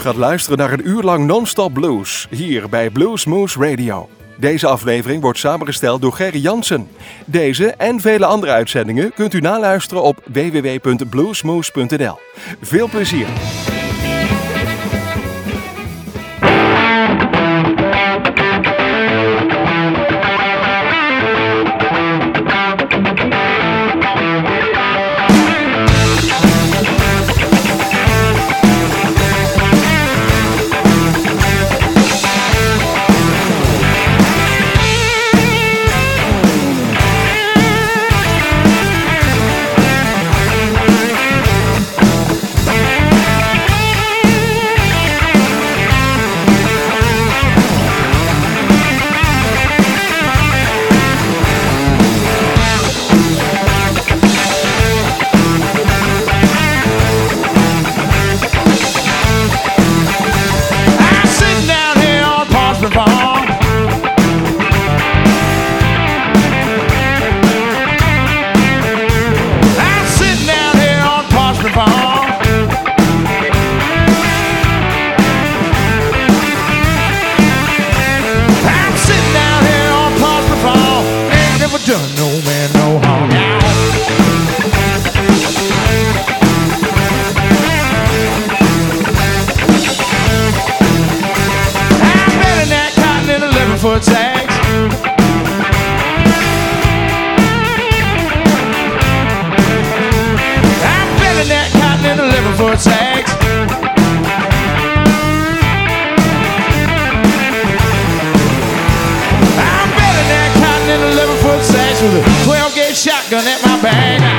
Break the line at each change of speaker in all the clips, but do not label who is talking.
gaat luisteren naar een uur lang non-stop blues hier bij Blues Moose Radio. Deze aflevering wordt samengesteld door Gerry Jansen. Deze en vele andere uitzendingen kunt u naluisteren op www.bluesmoose.nl. Veel plezier!
looking at my
bag.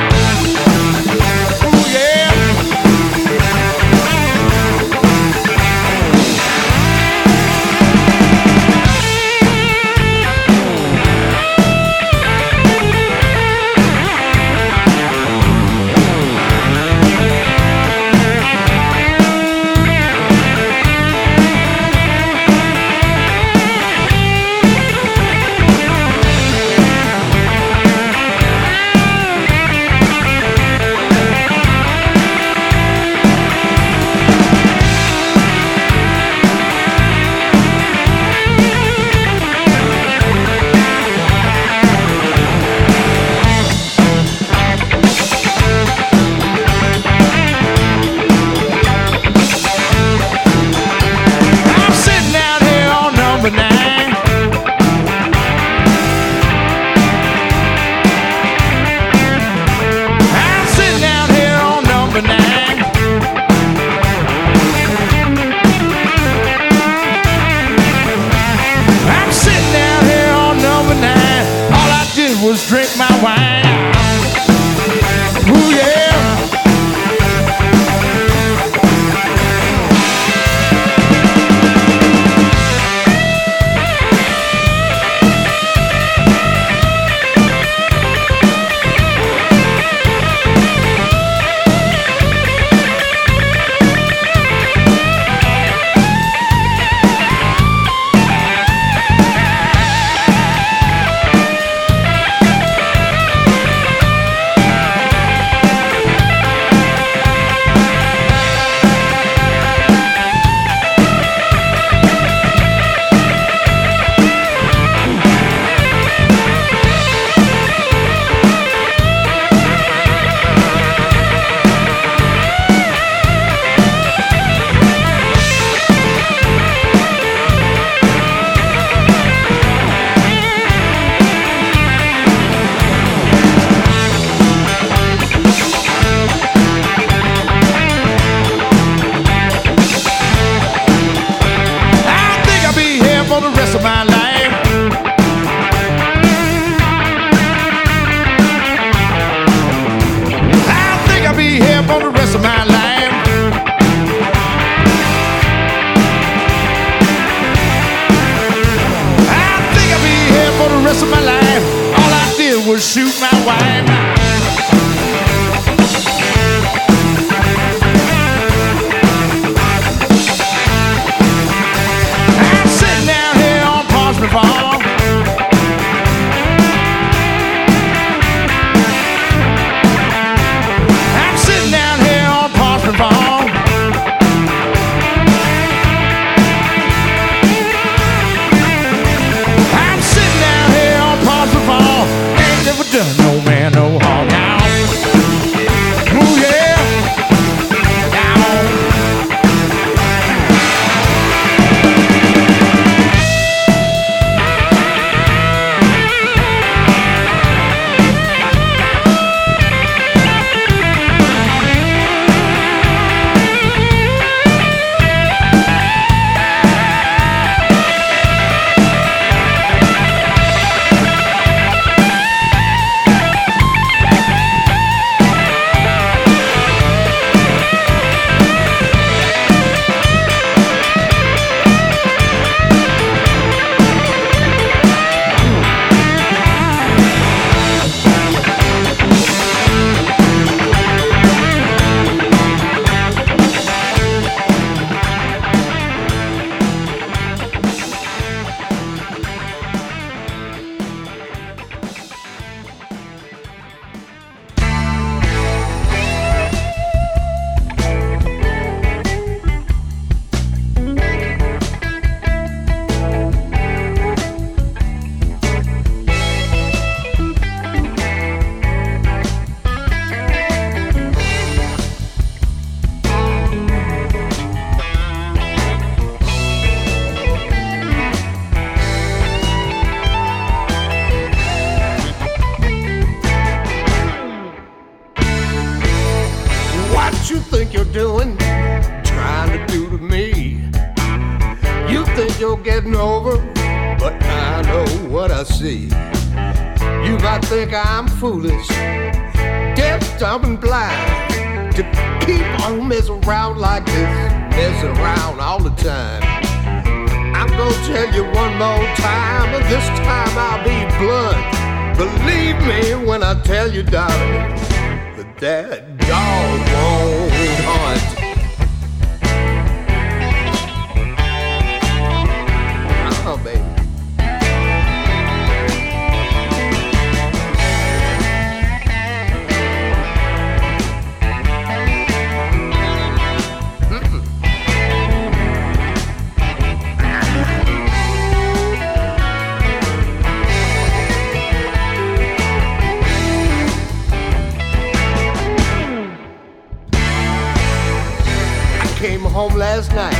Home last night,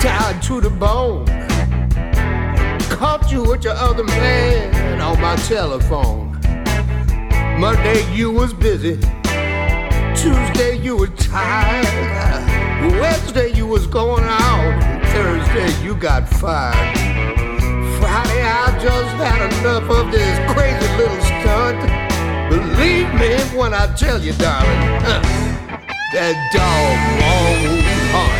tired to the bone. Caught you with your other man on my telephone. Monday you was busy. Tuesday you were tired. Wednesday you was going out. Thursday you got fired. Friday I just had enough of this crazy little stunt. Believe me when I tell you, darling, that dog won't hunt.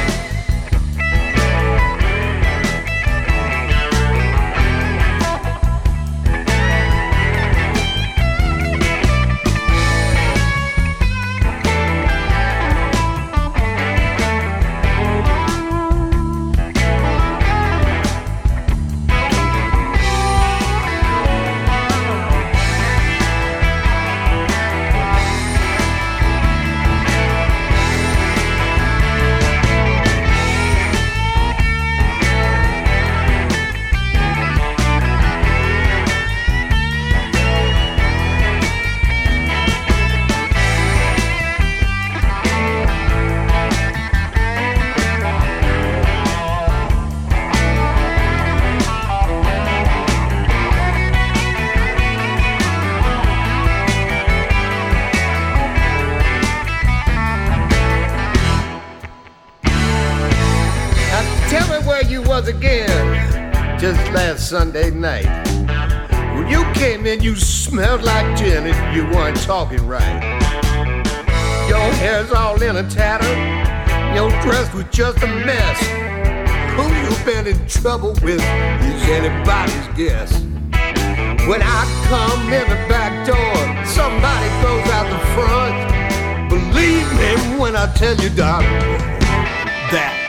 Sunday night. When you came in, you smelled like gin and you weren't talking right. Your hair's all in a tatter, your dress was just a mess. Who you been in trouble with is anybody's guess. When I come in the back door, somebody goes out the front. Believe me when I tell you, darling, that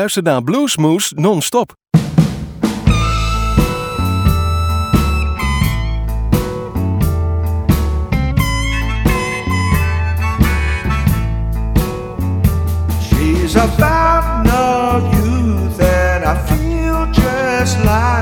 Luister naar Bluesmoose non-stop.
She's about fountain of youth and I feel just like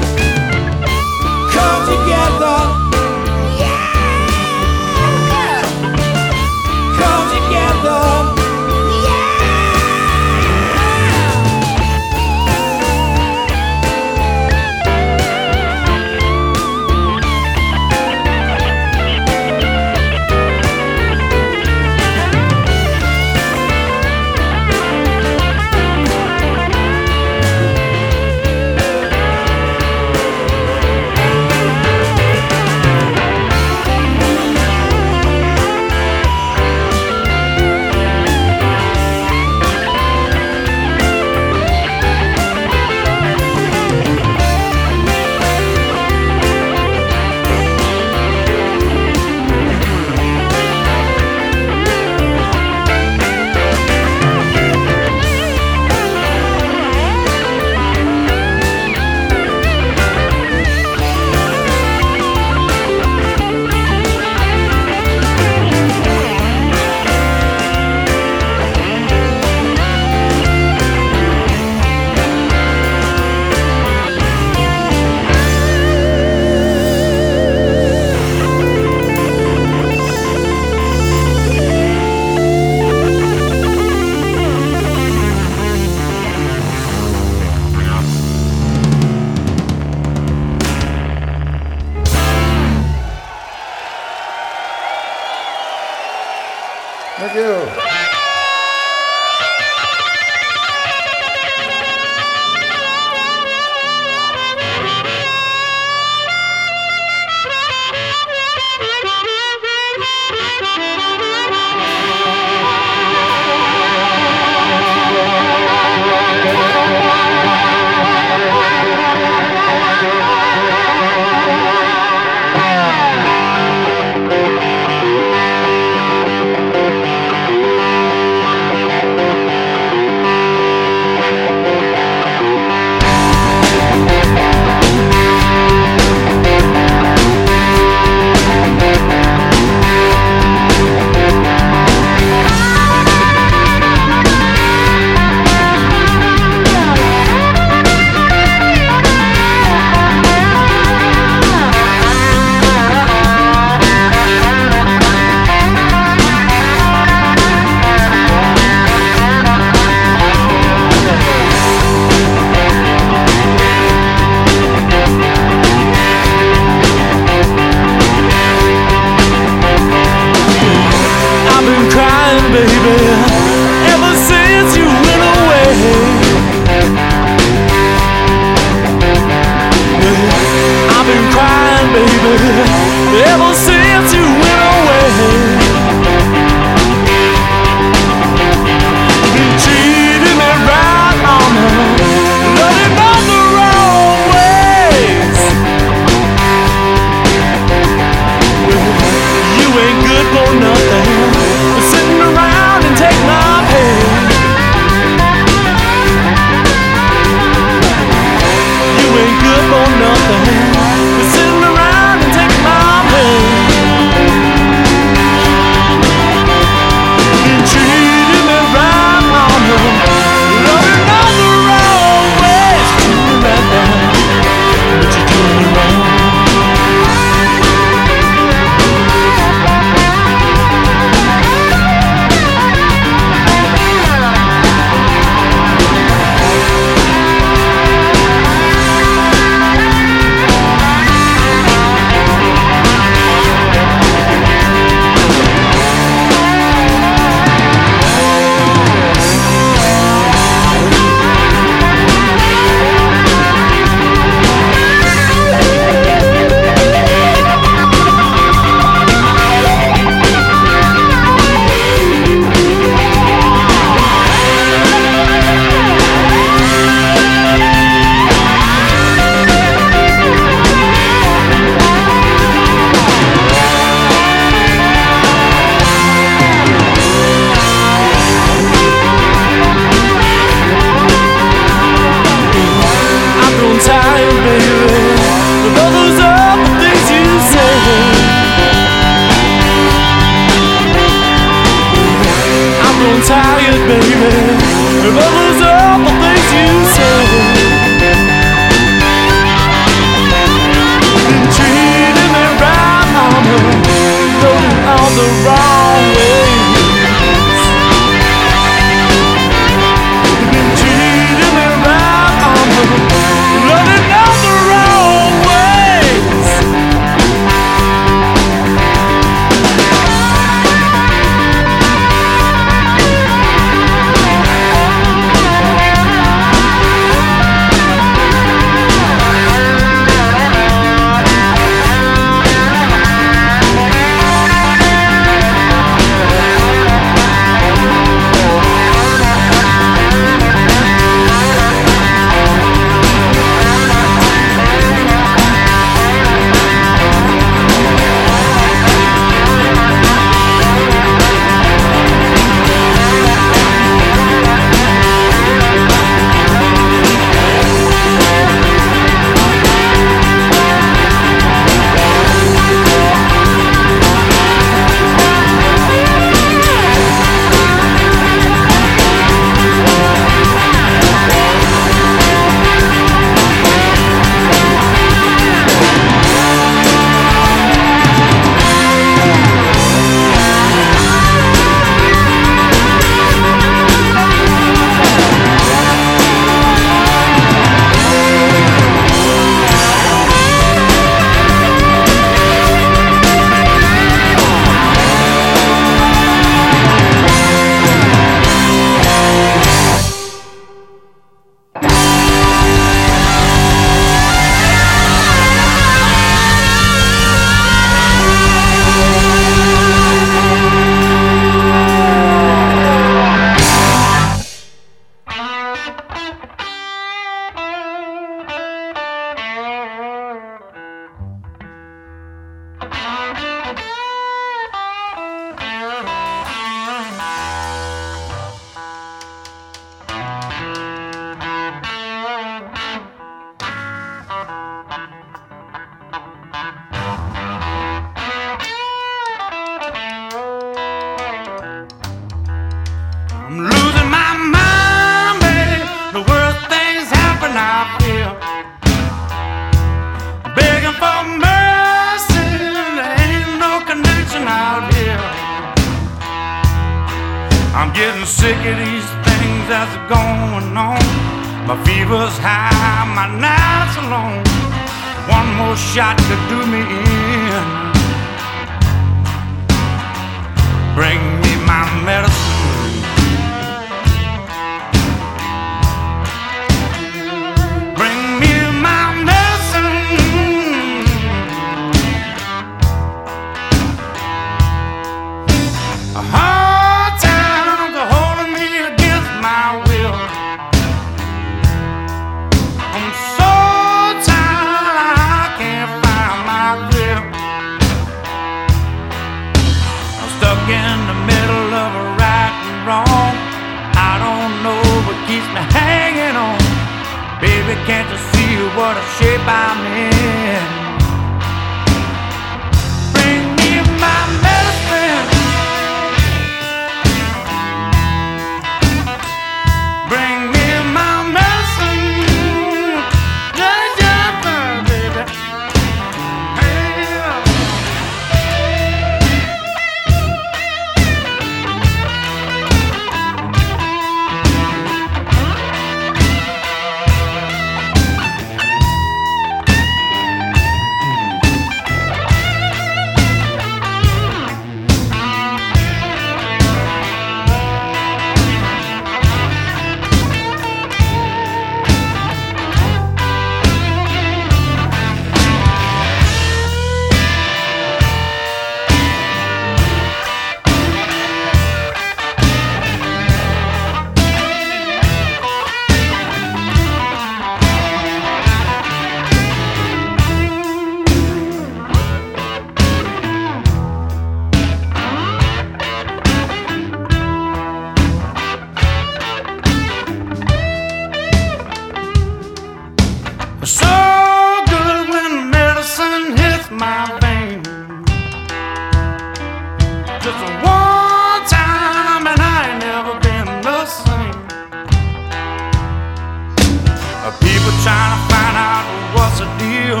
People trying to find out what's the deal.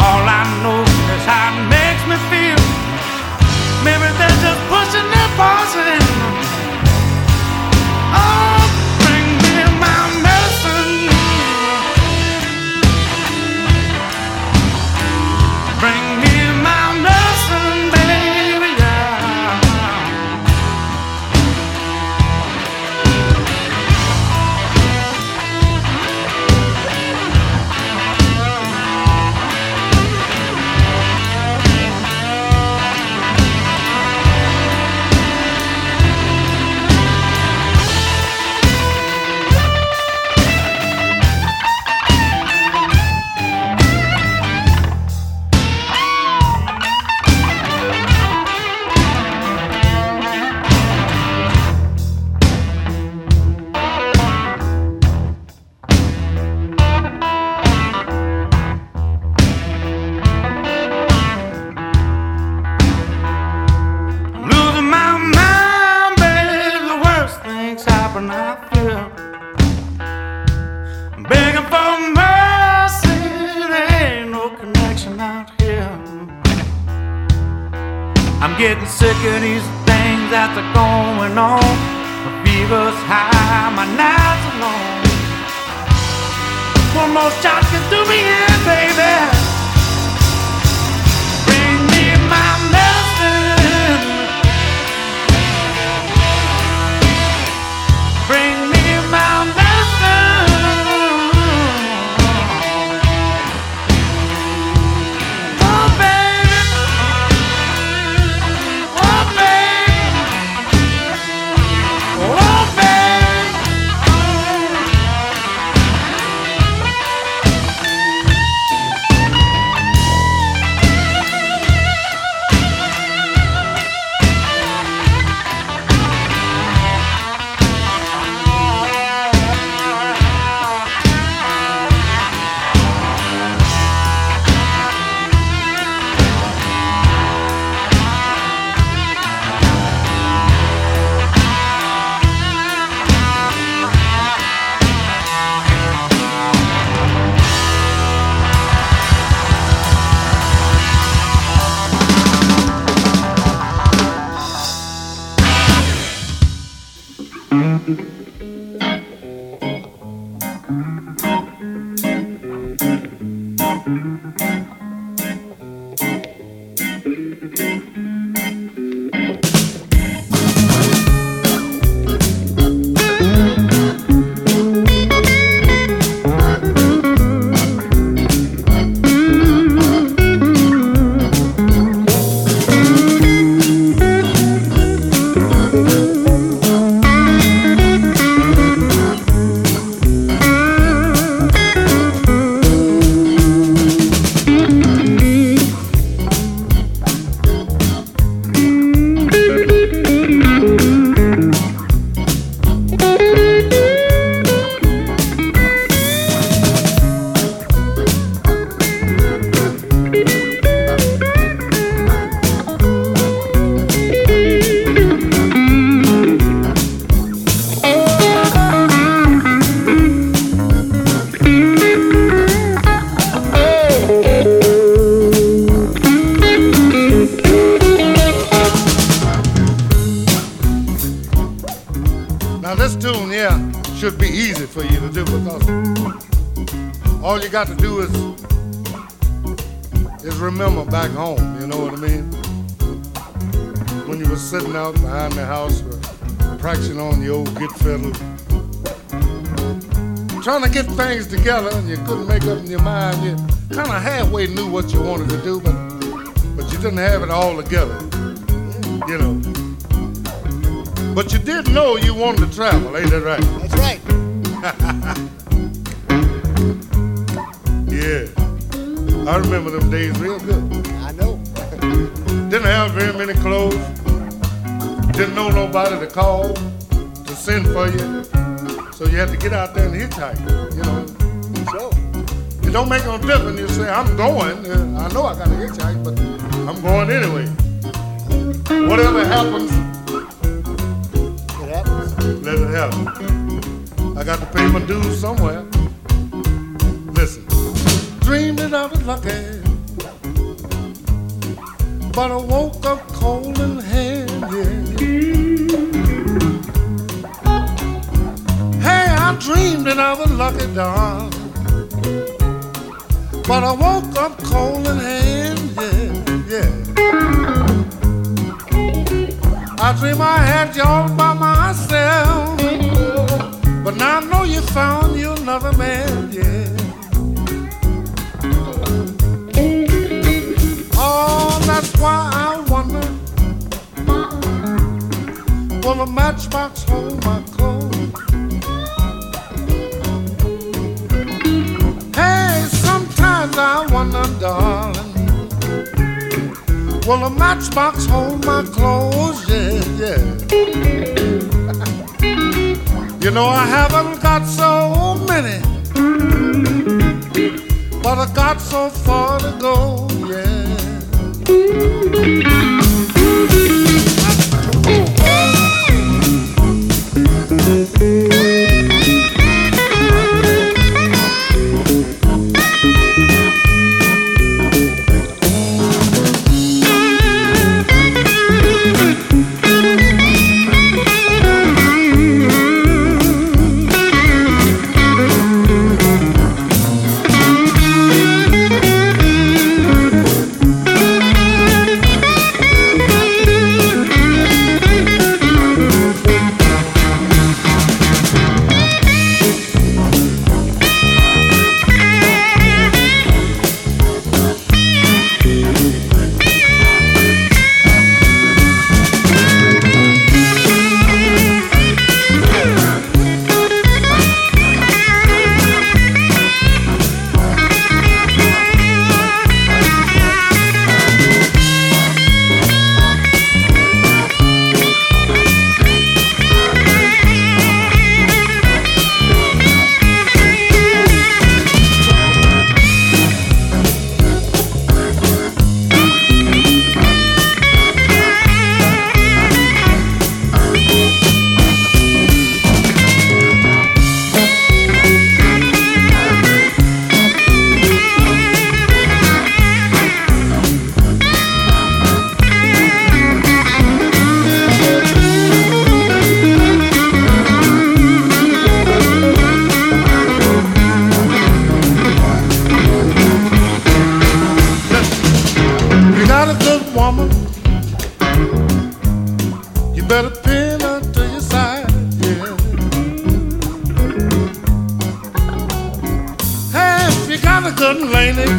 All I know is how. Just
be easy for you to do because all you got to do is is remember back home. You know what I mean? When you were sitting out behind the house, uh, practicing on the old git fiddle, trying to get things together, and you couldn't make up in your mind. You kind of halfway knew what you wanted to do, but but you didn't have it all together. You know. But you did know you wanted to travel, ain't that right?
That's right.
yeah. I remember them days real good.
I know.
Didn't have very many clothes. Didn't know nobody to call to send for you. So you had to get out there and hitchhike, you know.
So,
It don't make no difference. You say, I'm going. Uh, I know I got to hitchhike, but I'm going anyway. Whatever happens. Let it happen. I got to pay my dues somewhere. Listen, dreamed it I was lucky, but I woke up cold in hand. Hey, I dreamed that I was lucky, darling, but I woke up cold in hand. I dream I had you all by myself. But now I know you found you another man, yeah. Oh, that's why I wonder Will a matchbox hold my clothes? Hey, sometimes I wonder, darling Will a matchbox hold my clothes? Yeah, yeah. you know I haven't got so many, but I got so far to go. Yeah.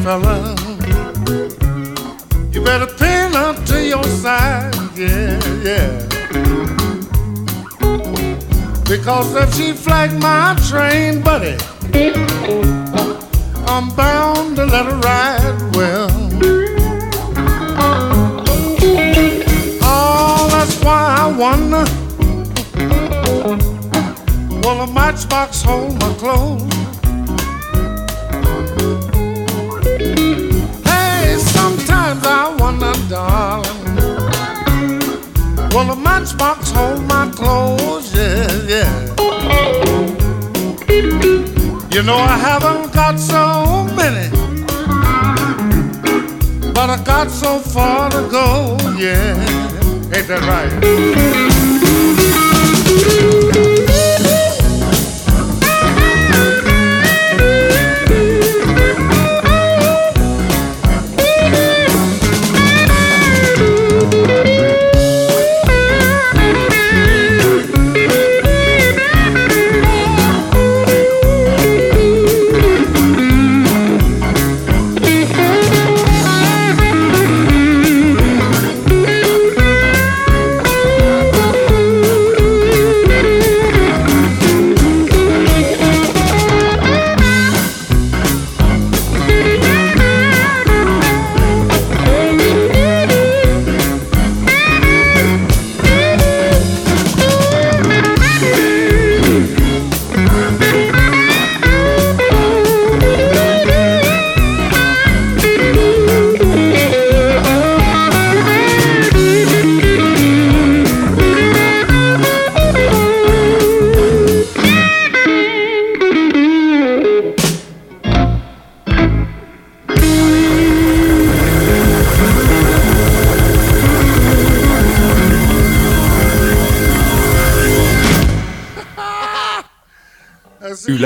Fella, you better pin up to your side, yeah, yeah. Because if she flag my train, buddy, I'm bound to let her ride well. Oh, that's why I wonder Will a matchbox hold my clothes? A hold my clothes? Yeah, yeah You know I haven't got so many but I got so far to go, yeah. Ain't that right?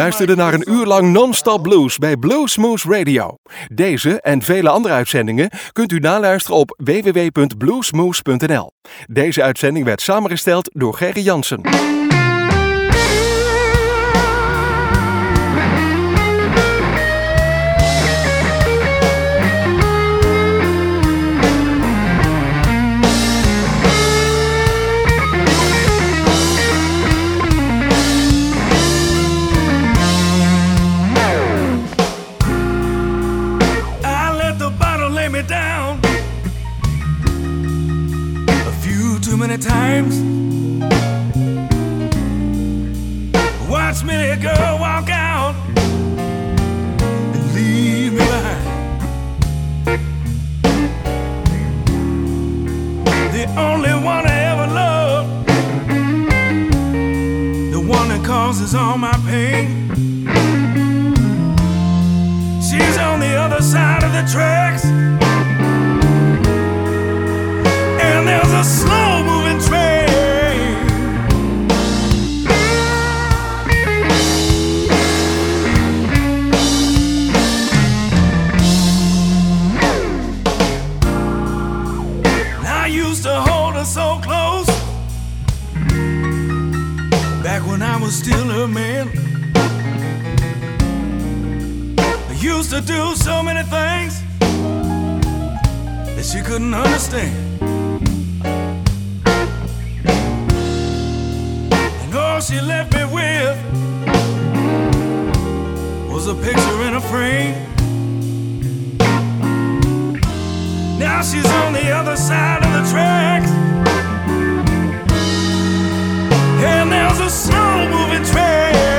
Luisterde naar een uur lang non-stop blues bij Bluesmoose Radio. Deze en vele andere uitzendingen kunt u naluisteren op www.bluesmoose.nl. Deze uitzending werd samengesteld door Gerry Jansen.
Many times. Watch me a girl walk out and leave me behind. The only one I ever loved, the one that causes all my pain. She's on the other side of the tracks. And there's a slow was still her man. I used to do so many things that she couldn't understand. And all she left me with was a picture in a frame. Now she's on the other side of the tracks. a slow moving train.